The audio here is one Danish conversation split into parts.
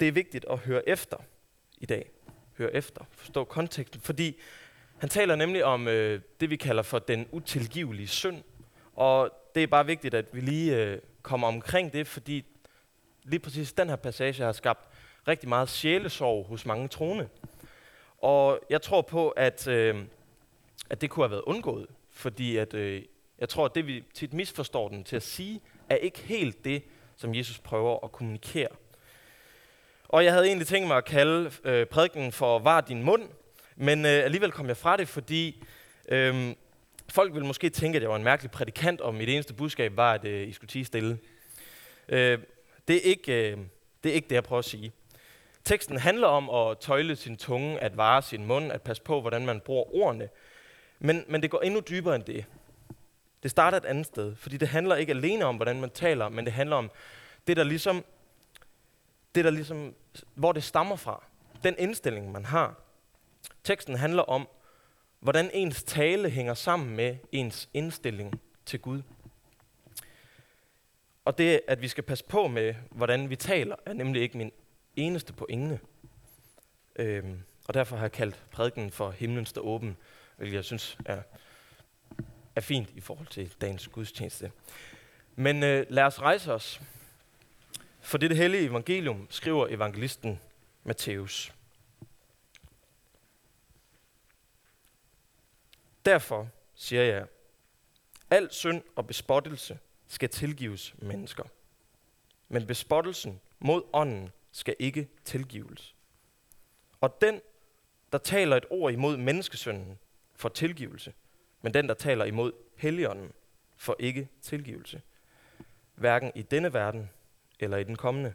det er vigtigt at høre efter i dag. Høre efter, forstå konteksten, fordi han taler nemlig om øh, det, vi kalder for den utilgivelige synd. Og det er bare vigtigt, at vi lige øh, kommer omkring det, fordi lige præcis den her passage har skabt rigtig meget sjælesorg hos mange troende. Og jeg tror på, at, øh, at det kunne have været undgået, fordi at, øh, jeg tror, at det vi tit misforstår den til at sige, er ikke helt det, som Jesus prøver at kommunikere. Og jeg havde egentlig tænkt mig at kalde øh, prædiken for Var din mund, men øh, alligevel kom jeg fra det, fordi øh, folk ville måske tænke, at jeg var en mærkelig prædikant, og mit eneste budskab var, at øh, I skulle tige stille. Øh, det, er ikke, øh, det er ikke det, jeg prøver at sige. Teksten handler om at tøjle sin tunge, at vare sin mund, at passe på, hvordan man bruger ordene. Men, men det går endnu dybere end det. Det starter et andet sted, fordi det handler ikke alene om, hvordan man taler, men det handler om det, der ligesom, det der ligesom, hvor det stammer fra. Den indstilling, man har. Teksten handler om, hvordan ens tale hænger sammen med ens indstilling til Gud. Og det, at vi skal passe på med, hvordan vi taler, er nemlig ikke min eneste pointe. Øhm, og derfor har jeg kaldt prædiken for himlen står åben, hvilket jeg synes er, er fint i forhold til dagens gudstjeneste. Men øh, lad os rejse os. For det hellige evangelium skriver evangelisten Matthæus. Derfor siger jeg, al synd og bespottelse skal tilgives mennesker. Men bespottelsen mod ånden skal ikke tilgives. Og den, der taler et ord imod menneskesønnen, får tilgivelse, men den, der taler imod helligånden, får ikke tilgivelse. Hverken i denne verden eller i den kommende.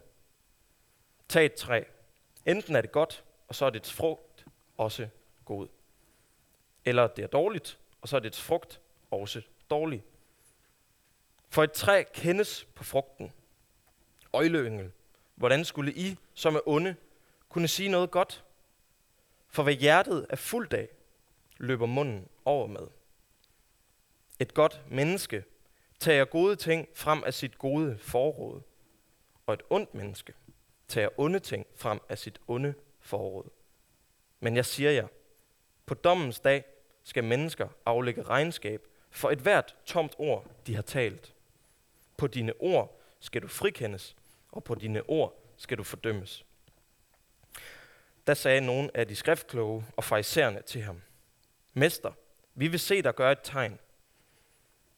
Tag et træ. Enten er det godt, og så er dets frugt også god. Eller det er dårligt, og så er dets frugt også dårlig. For et træ kendes på frugten. Øjleyngel, hvordan skulle I, som er onde, kunne sige noget godt? For hvad hjertet er fuldt af, løber munden over med. Et godt menneske tager gode ting frem af sit gode forråd, og et ondt menneske tager onde ting frem af sit onde forråd. Men jeg siger jer, på dommens dag skal mennesker aflægge regnskab for et hvert tomt ord, de har talt. På dine ord skal du frikendes, og på dine ord skal du fordømmes. Da sagde nogen af de skriftkloge og farisæerne til ham, Mester, vi vil se dig gøre et tegn.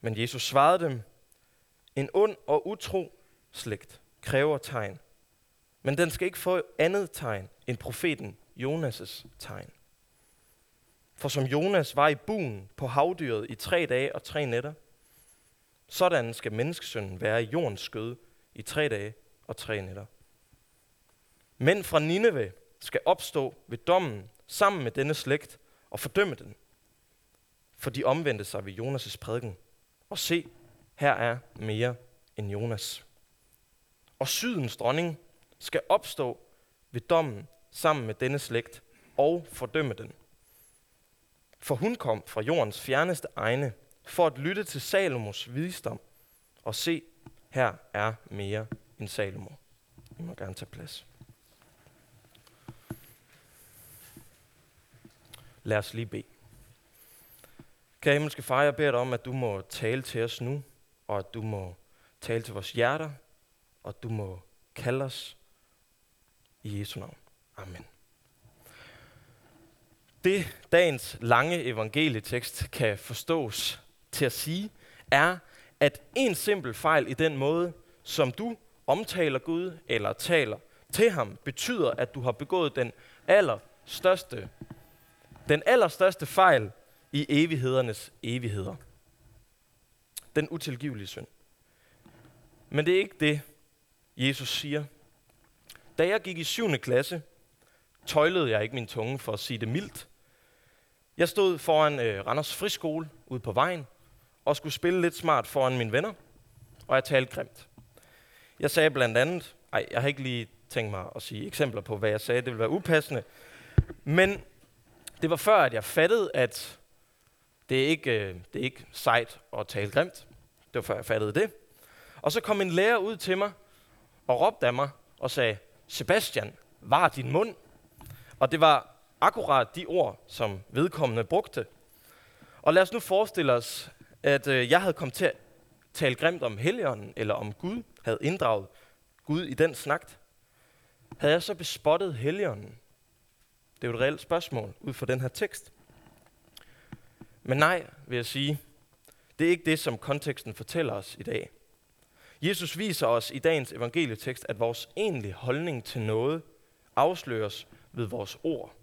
Men Jesus svarede dem, en ond og utro slægt kræver tegn. Men den skal ikke få andet tegn end profeten Jonas' tegn. For som Jonas var i buen på havdyret i tre dage og tre nætter, sådan skal menneskesønnen være i jordens skød i tre dage og tre nætter. Mænd fra Nineve skal opstå ved dommen sammen med denne slægt og fordømme den. For de omvendte sig ved Jonas' prædiken. Og se, her er mere end Jonas. Og sydens dronning skal opstå ved dommen sammen med denne slægt og fordømme den. For hun kom fra jordens fjerneste egne for at lytte til Salomos visdom og se, her er mere end Salomo. I må gerne tage plads. Lad os lige bede. Kære himmelske far, jeg beder dig om, at du må tale til os nu, og at du må tale til vores hjerter, og at du må kalde os i Jesu navn. Amen. Det dagens lange evangelietekst kan forstås til at sige, er, at en simpel fejl i den måde, som du omtaler Gud eller taler til ham, betyder, at du har begået den allerstørste, den allerstørste fejl i evighedernes evigheder. Den utilgivelige synd. Men det er ikke det, Jesus siger. Da jeg gik i 7. klasse, tøjlede jeg ikke min tunge for at sige det mildt. Jeg stod foran øh, Randers Friskole ude på vejen og skulle spille lidt smart foran mine venner, og jeg talte grimt. Jeg sagde blandt andet, ej, jeg har ikke lige tænkt mig at sige eksempler på, hvad jeg sagde, det ville være upassende, men det var før, at jeg fattede, at det er ikke, øh, det er ikke sejt at tale grimt. Det var før, jeg fattede det. Og så kom en lærer ud til mig og råbte af mig og sagde, Sebastian, var din mund. Og det var akkurat de ord, som vedkommende brugte. Og lad os nu forestille os, at øh, jeg havde kommet til at tale grimt om Helligånden, eller om Gud, havde inddraget Gud i den snak. Havde jeg så bespottet Helligånden? Det er jo et reelt spørgsmål ud fra den her tekst. Men nej, vil jeg sige. Det er ikke det, som konteksten fortæller os i dag. Jesus viser os i dagens evangelietekst, at vores egentlige holdning til noget afsløres ved vores ord.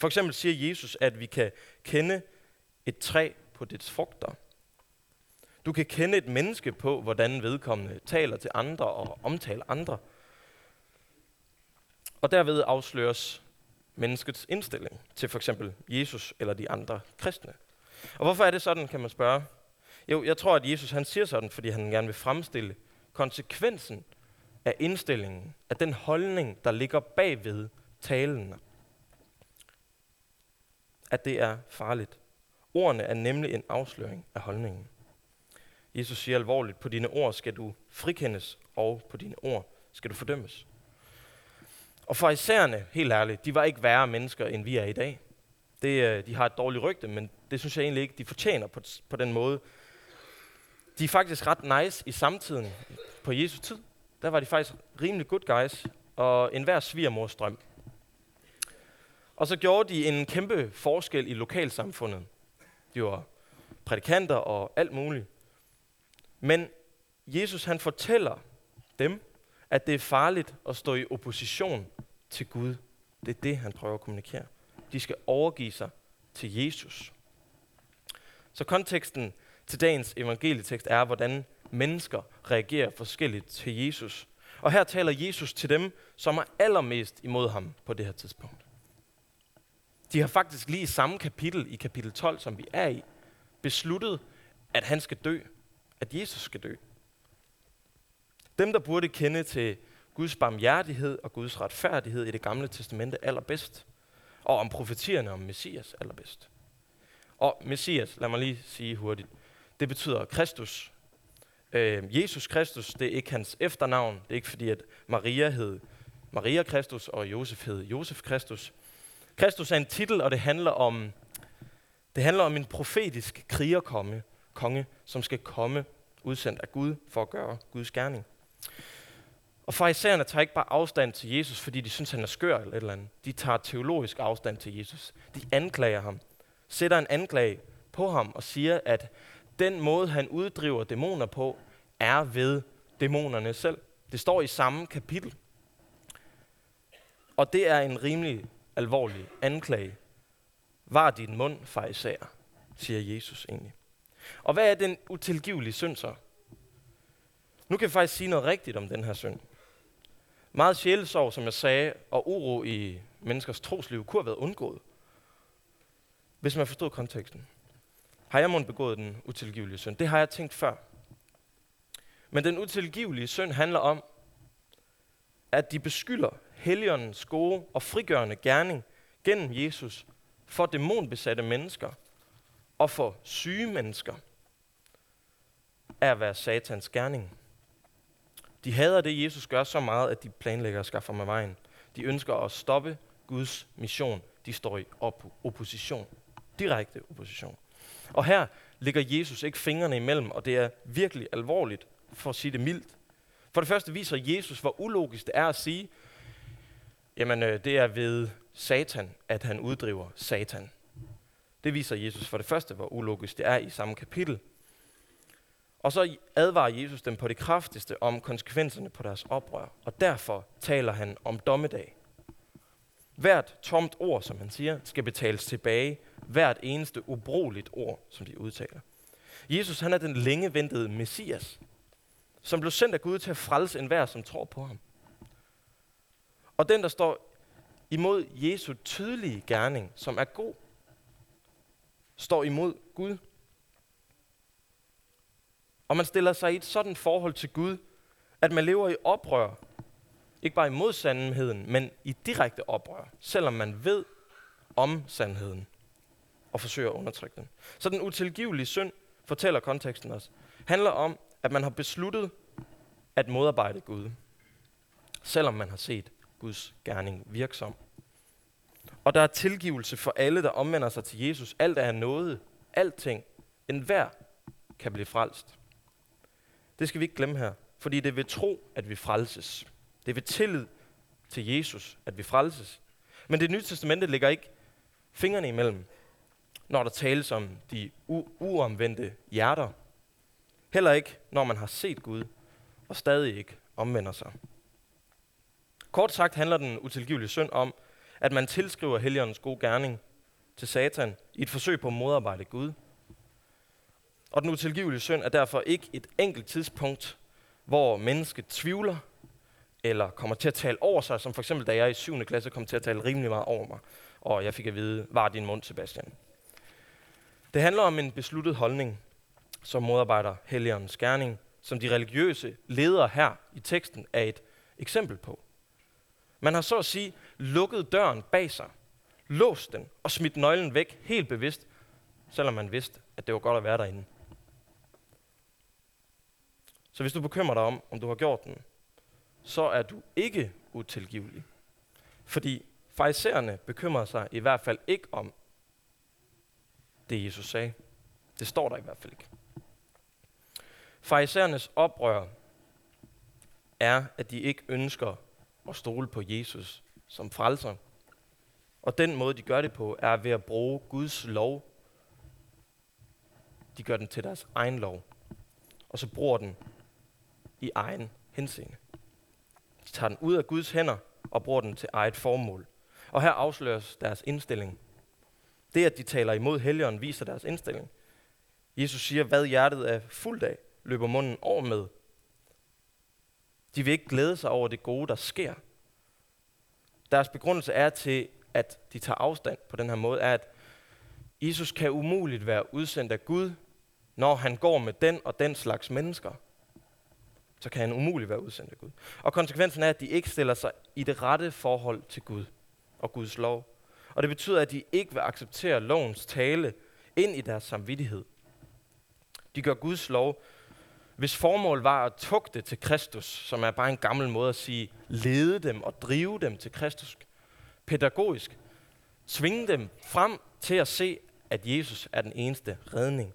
For eksempel siger Jesus, at vi kan kende et træ på dets frugter. Du kan kende et menneske på, hvordan vedkommende taler til andre og omtaler andre. Og derved afsløres menneskets indstilling til for eksempel Jesus eller de andre kristne. Og hvorfor er det sådan, kan man spørge? Jo, jeg tror, at Jesus han siger sådan, fordi han gerne vil fremstille konsekvensen af indstillingen, af den holdning, der ligger bagved talen. At det er farligt. Ordene er nemlig en afsløring af holdningen. Jesus siger alvorligt, på dine ord skal du frikendes, og på dine ord skal du fordømmes. Og for isærne, helt ærligt, de var ikke værre mennesker, end vi er i dag. Det, øh, de har et dårligt rygte, men det synes jeg egentlig ikke, de fortjener på, på den måde. De er faktisk ret nice i samtiden på Jesu tid. Der var de faktisk rimelig good guys, og enhver svigermors drøm. Og så gjorde de en kæmpe forskel i lokalsamfundet. De var prædikanter og alt muligt. Men Jesus han fortæller dem, at det er farligt at stå i opposition til Gud. Det er det, han prøver at kommunikere. De skal overgive sig til Jesus. Så konteksten til dagens evangelietekst er, hvordan mennesker reagerer forskelligt til Jesus. Og her taler Jesus til dem, som er allermest imod ham på det her tidspunkt. De har faktisk lige i samme kapitel, i kapitel 12, som vi er i, besluttet, at han skal dø. At Jesus skal dø. Dem, der burde kende til Guds barmhjertighed og Guds retfærdighed i det gamle testamente allerbedst, og om profetierne om Messias allerbedst. Og Messias, lad mig lige sige hurtigt, det betyder Kristus. Øh, Jesus Kristus, det er ikke hans efternavn. Det er ikke fordi, at Maria hed Maria Kristus, og Josef hed Josef Kristus. Kristus er en titel, og det handler om, det handler om en profetisk krigerkonge, konge, som skal komme udsendt af Gud for at gøre Guds gerning. Og farisæerne tager ikke bare afstand til Jesus, fordi de synes, han er skør eller et eller andet. De tager teologisk afstand til Jesus. De anklager ham, sætter en anklage på ham og siger, at den måde, han uddriver dæmoner på, er ved dæmonerne selv. Det står i samme kapitel. Og det er en rimelig alvorlig anklage. Var din mund, farisæer, siger Jesus egentlig. Og hvad er den utilgivelige synd så? Nu kan jeg faktisk sige noget rigtigt om den her synd. Meget sjælesorg, som jeg sagde, og uro i menneskers trosliv kunne have været undgået, hvis man forstod konteksten. Har jeg måske begået den utilgivelige synd? Det har jeg tænkt før. Men den utilgivelige synd handler om, at de beskylder Helligåndens gode og frigørende gerning gennem Jesus for dæmonbesatte mennesker og for syge mennesker er at være satans gerning. De hader det, Jesus gør så meget, at de planlægger at skaffe mig vejen. De ønsker at stoppe Guds mission. De står i op- opposition. Direkte opposition. Og her ligger Jesus ikke fingrene imellem, og det er virkelig alvorligt, for at sige det mildt. For det første viser Jesus, hvor ulogisk det er at sige, jamen øh, det er ved Satan, at han uddriver Satan. Det viser Jesus for det første, hvor ulogisk det er i samme kapitel. Og så advarer Jesus dem på det kraftigste om konsekvenserne på deres oprør. Og derfor taler han om dommedag. Hvert tomt ord, som han siger, skal betales tilbage. Hvert eneste ubrugeligt ord, som de udtaler. Jesus han er den længe ventede Messias, som blev sendt af Gud til at frelse enhver, som tror på ham. Og den, der står imod Jesu tydelige gerning, som er god, står imod Gud. Og man stiller sig i et sådan forhold til Gud, at man lever i oprør. Ikke bare imod sandheden, men i direkte oprør, selvom man ved om sandheden og forsøger at undertrykke dem. Så den utilgivelige synd, fortæller konteksten os, handler om, at man har besluttet at modarbejde Gud, selvom man har set Guds gerning virksom. Og der er tilgivelse for alle, der omvender sig til Jesus. Alt er noget. Alting. En hver kan blive frelst. Det skal vi ikke glemme her, fordi det er ved tro, at vi frelses. Det er ved tillid til Jesus, at vi frelses. Men det nye testamente ligger ikke fingrene imellem, når der tales om de u- uomvendte hjerter. Heller ikke, når man har set Gud og stadig ikke omvender sig. Kort sagt handler den utilgivelige synd om, at man tilskriver Helligåndens gode gerning til Satan i et forsøg på at modarbejde Gud. Og den utilgivelige synd er derfor ikke et enkelt tidspunkt, hvor mennesket tvivler eller kommer til at tale over sig, som for eksempel da jeg i 7. klasse kom til at tale rimelig meget over mig, og jeg fik at vide, var din mund, Sebastian. Det handler om en besluttet holdning, som modarbejder Helligåndens gerning, som de religiøse ledere her i teksten er et eksempel på. Man har så at sige lukket døren bag sig, låst den og smidt nøglen væk helt bevidst, selvom man vidste, at det var godt at være derinde. Så hvis du bekymrer dig om, om du har gjort den, så er du ikke utilgivelig. Fordi farisæerne bekymrer sig i hvert fald ikke om det, Jesus sagde. Det står der i hvert fald ikke. Farisæernes oprør er, at de ikke ønsker at stole på Jesus som frelser. Og den måde, de gør det på, er ved at bruge Guds lov. De gør den til deres egen lov. Og så bruger den i egen henseende. De tager den ud af Guds hænder og bruger den til eget formål. Og her afsløres deres indstilling. Det, at de taler imod helligånden, viser deres indstilling. Jesus siger, hvad hjertet er fuldt af, løber munden over med. De vil ikke glæde sig over det gode, der sker. Deres begrundelse er til, at de tager afstand på den her måde, er, at Jesus kan umuligt være udsendt af Gud, når han går med den og den slags mennesker. Så kan han umuligt være udsendt af Gud. Og konsekvensen er, at de ikke stiller sig i det rette forhold til Gud og Guds lov. Og det betyder, at de ikke vil acceptere lovens tale ind i deres samvittighed. De gør Guds lov, hvis formål var at tugte til Kristus, som er bare en gammel måde at sige, lede dem og drive dem til Kristus, pædagogisk, tvinge dem frem til at se, at Jesus er den eneste redning.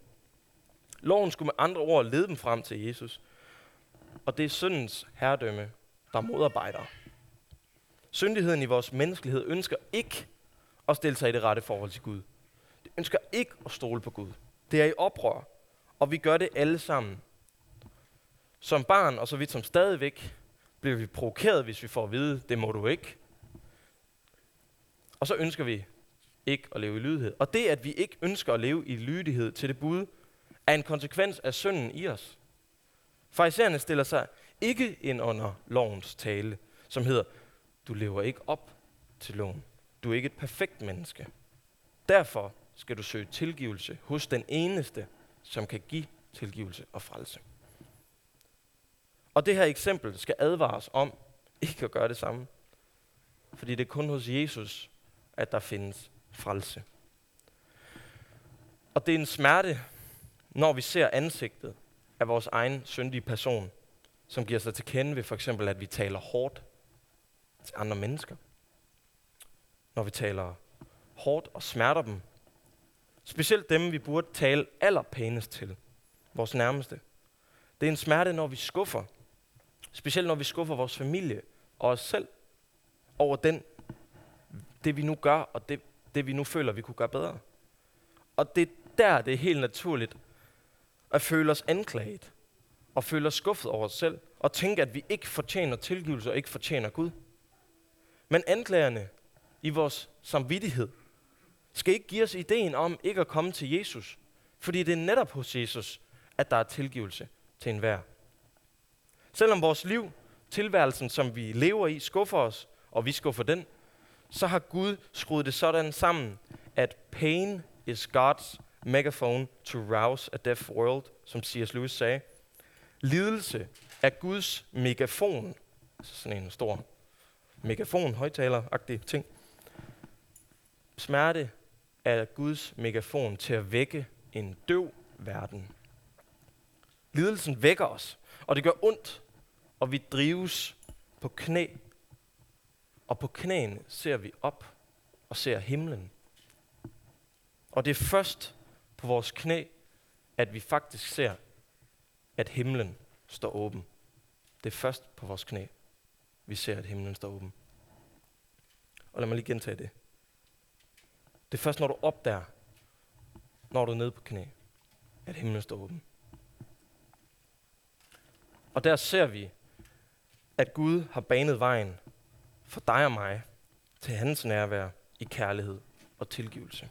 Loven skulle med andre ord lede dem frem til Jesus, og det er syndens herredømme, der modarbejder. Syndigheden i vores menneskelighed ønsker ikke at stille sig i det rette forhold til Gud. Det ønsker ikke at stole på Gud. Det er i oprør, og vi gør det alle sammen. Som barn, og så vidt som stadigvæk, bliver vi provokeret, hvis vi får at vide, det må du ikke. Og så ønsker vi ikke at leve i lydighed. Og det, at vi ikke ønsker at leve i lydighed til det bud, er en konsekvens af synden i os. Farisæerne stiller sig ikke ind under lovens tale, som hedder, du lever ikke op til loven. Du er ikke et perfekt menneske. Derfor skal du søge tilgivelse hos den eneste, som kan give tilgivelse og frelse. Og det her eksempel skal advares om ikke at gøre det samme. Fordi det er kun hos Jesus, at der findes frelse. Og det er en smerte, når vi ser ansigtet af vores egen syndige person, som giver sig til kende ved for eksempel, at vi taler hårdt til andre mennesker. Når vi taler hårdt og smerter dem. Specielt dem, vi burde tale allerpænest til. Vores nærmeste. Det er en smerte, når vi skuffer. Specielt når vi skuffer vores familie og os selv over den, det vi nu gør, og det, det vi nu føler, vi kunne gøre bedre. Og det er der, det er helt naturligt at føle os anklaget og føle os skuffet over os selv og tænke, at vi ikke fortjener tilgivelse og ikke fortjener Gud. Men anklagerne i vores samvittighed skal ikke give os ideen om ikke at komme til Jesus, fordi det er netop hos Jesus, at der er tilgivelse til enhver. Selvom vores liv, tilværelsen, som vi lever i, skuffer os, og vi skuffer den, så har Gud skruet det sådan sammen, at pain is God's megaphone to rouse a deaf world, som C.S. Lewis sagde. Lidelse er Guds megafon, altså sådan en stor megafon, højtaler-agtig ting. Smerte er Guds megafon til at vække en døv verden. Lidelsen vækker os, og det gør ondt, og vi drives på knæ. Og på knæene ser vi op og ser himlen. Og det er først på vores knæ, at vi faktisk ser, at himlen står åben. Det er først på vores knæ, vi ser, at himlen står åben. Og lad mig lige gentage det. Det er først, når du opdager, når du er nede på knæ, at himlen står åben. Og der ser vi, at Gud har banet vejen for dig og mig til hans nærvær i kærlighed og tilgivelse.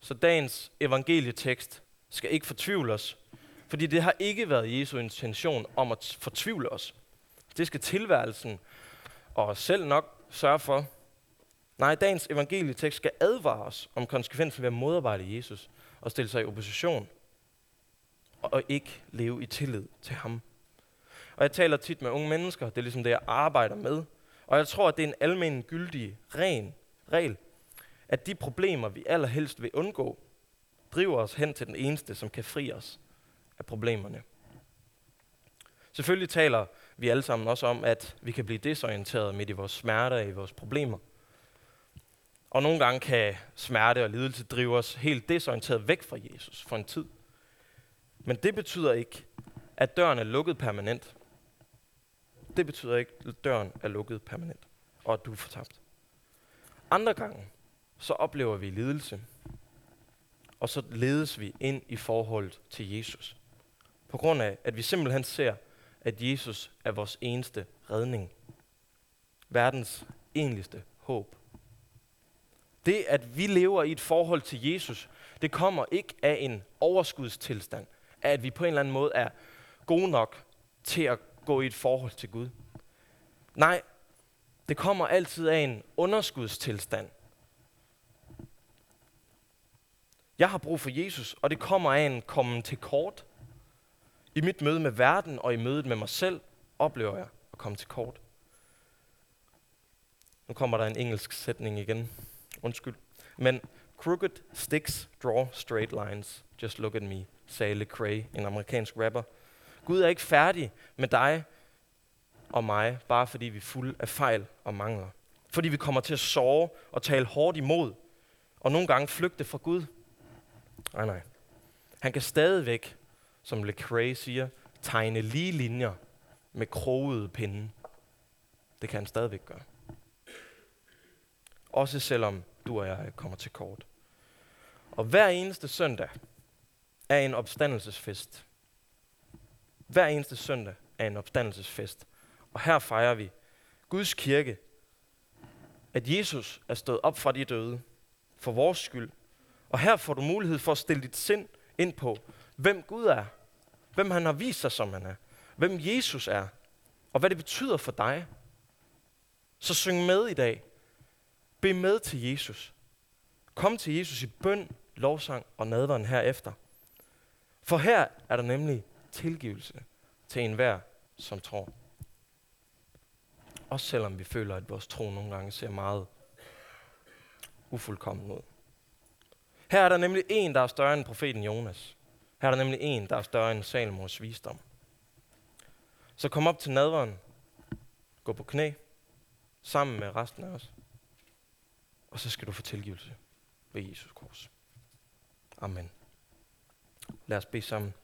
Så dagens evangelietekst skal ikke fortvivle os, fordi det har ikke været Jesu intention om at fortvivle os. Det skal tilværelsen og os selv nok sørge for. Nej, dagens evangelietekst skal advare os om konsekvensen ved at modarbejde Jesus og stille sig i opposition og ikke leve i tillid til ham. Og jeg taler tit med unge mennesker, det er ligesom det, jeg arbejder med. Og jeg tror, at det er en almindelig gyldig ren regel, at de problemer, vi allerhelst vil undgå, driver os hen til den eneste, som kan fri os af problemerne. Selvfølgelig taler vi alle sammen også om, at vi kan blive desorienteret midt i vores smerter, i vores problemer. Og nogle gange kan smerte og lidelse drive os helt desorienteret væk fra Jesus for en tid. Men det betyder ikke, at døren er lukket permanent. Det betyder ikke, at døren er lukket permanent, og at du er fortabt. Andre gange, så oplever vi lidelse, og så ledes vi ind i forholdet til Jesus. På grund af, at vi simpelthen ser, at Jesus er vores eneste redning. Verdens enligste håb. Det, at vi lever i et forhold til Jesus, det kommer ikke af en overskudstilstand, af at vi på en eller anden måde er gode nok til at gå i et forhold til Gud. Nej, det kommer altid af en underskudstilstand. Jeg har brug for Jesus, og det kommer af en kommen til kort. I mit møde med verden og i mødet med mig selv oplever jeg at komme til kort. Nu kommer der en engelsk sætning igen. Undskyld. Men crooked sticks draw straight lines. Just look at me, sagde Lecrae, en amerikansk rapper. Gud er ikke færdig med dig og mig, bare fordi vi er fulde af fejl og mangler. Fordi vi kommer til at sove og tale hårdt imod, og nogle gange flygte fra Gud. Nej, nej. Han kan stadigvæk, som Lecrae siger, tegne lige linjer med krogede pinde. Det kan han stadigvæk gøre. Også selvom du og jeg øh, kommer til kort. Og hver eneste søndag er en opstandelsesfest. Hver eneste søndag er en opstandelsesfest. Og her fejrer vi Guds kirke, at Jesus er stået op fra de døde for vores skyld. Og her får du mulighed for at stille dit sind ind på, hvem Gud er, hvem han har vist sig, som han er, hvem Jesus er, og hvad det betyder for dig. Så syng med i dag. Be med til Jesus. Kom til Jesus i bøn, lovsang og nadveren herefter. For her er der nemlig tilgivelse til enhver, som tror. Også selvom vi føler, at vores tro nogle gange ser meget ufuldkommen ud. Her er der nemlig en, der er større end profeten Jonas. Her er der nemlig en, der er større end Salomos visdom. Så kom op til nadveren. Gå på knæ. Sammen med resten af os. Og så skal du få tilgivelse ved Jesus kors. Amen. Lad os bede sammen.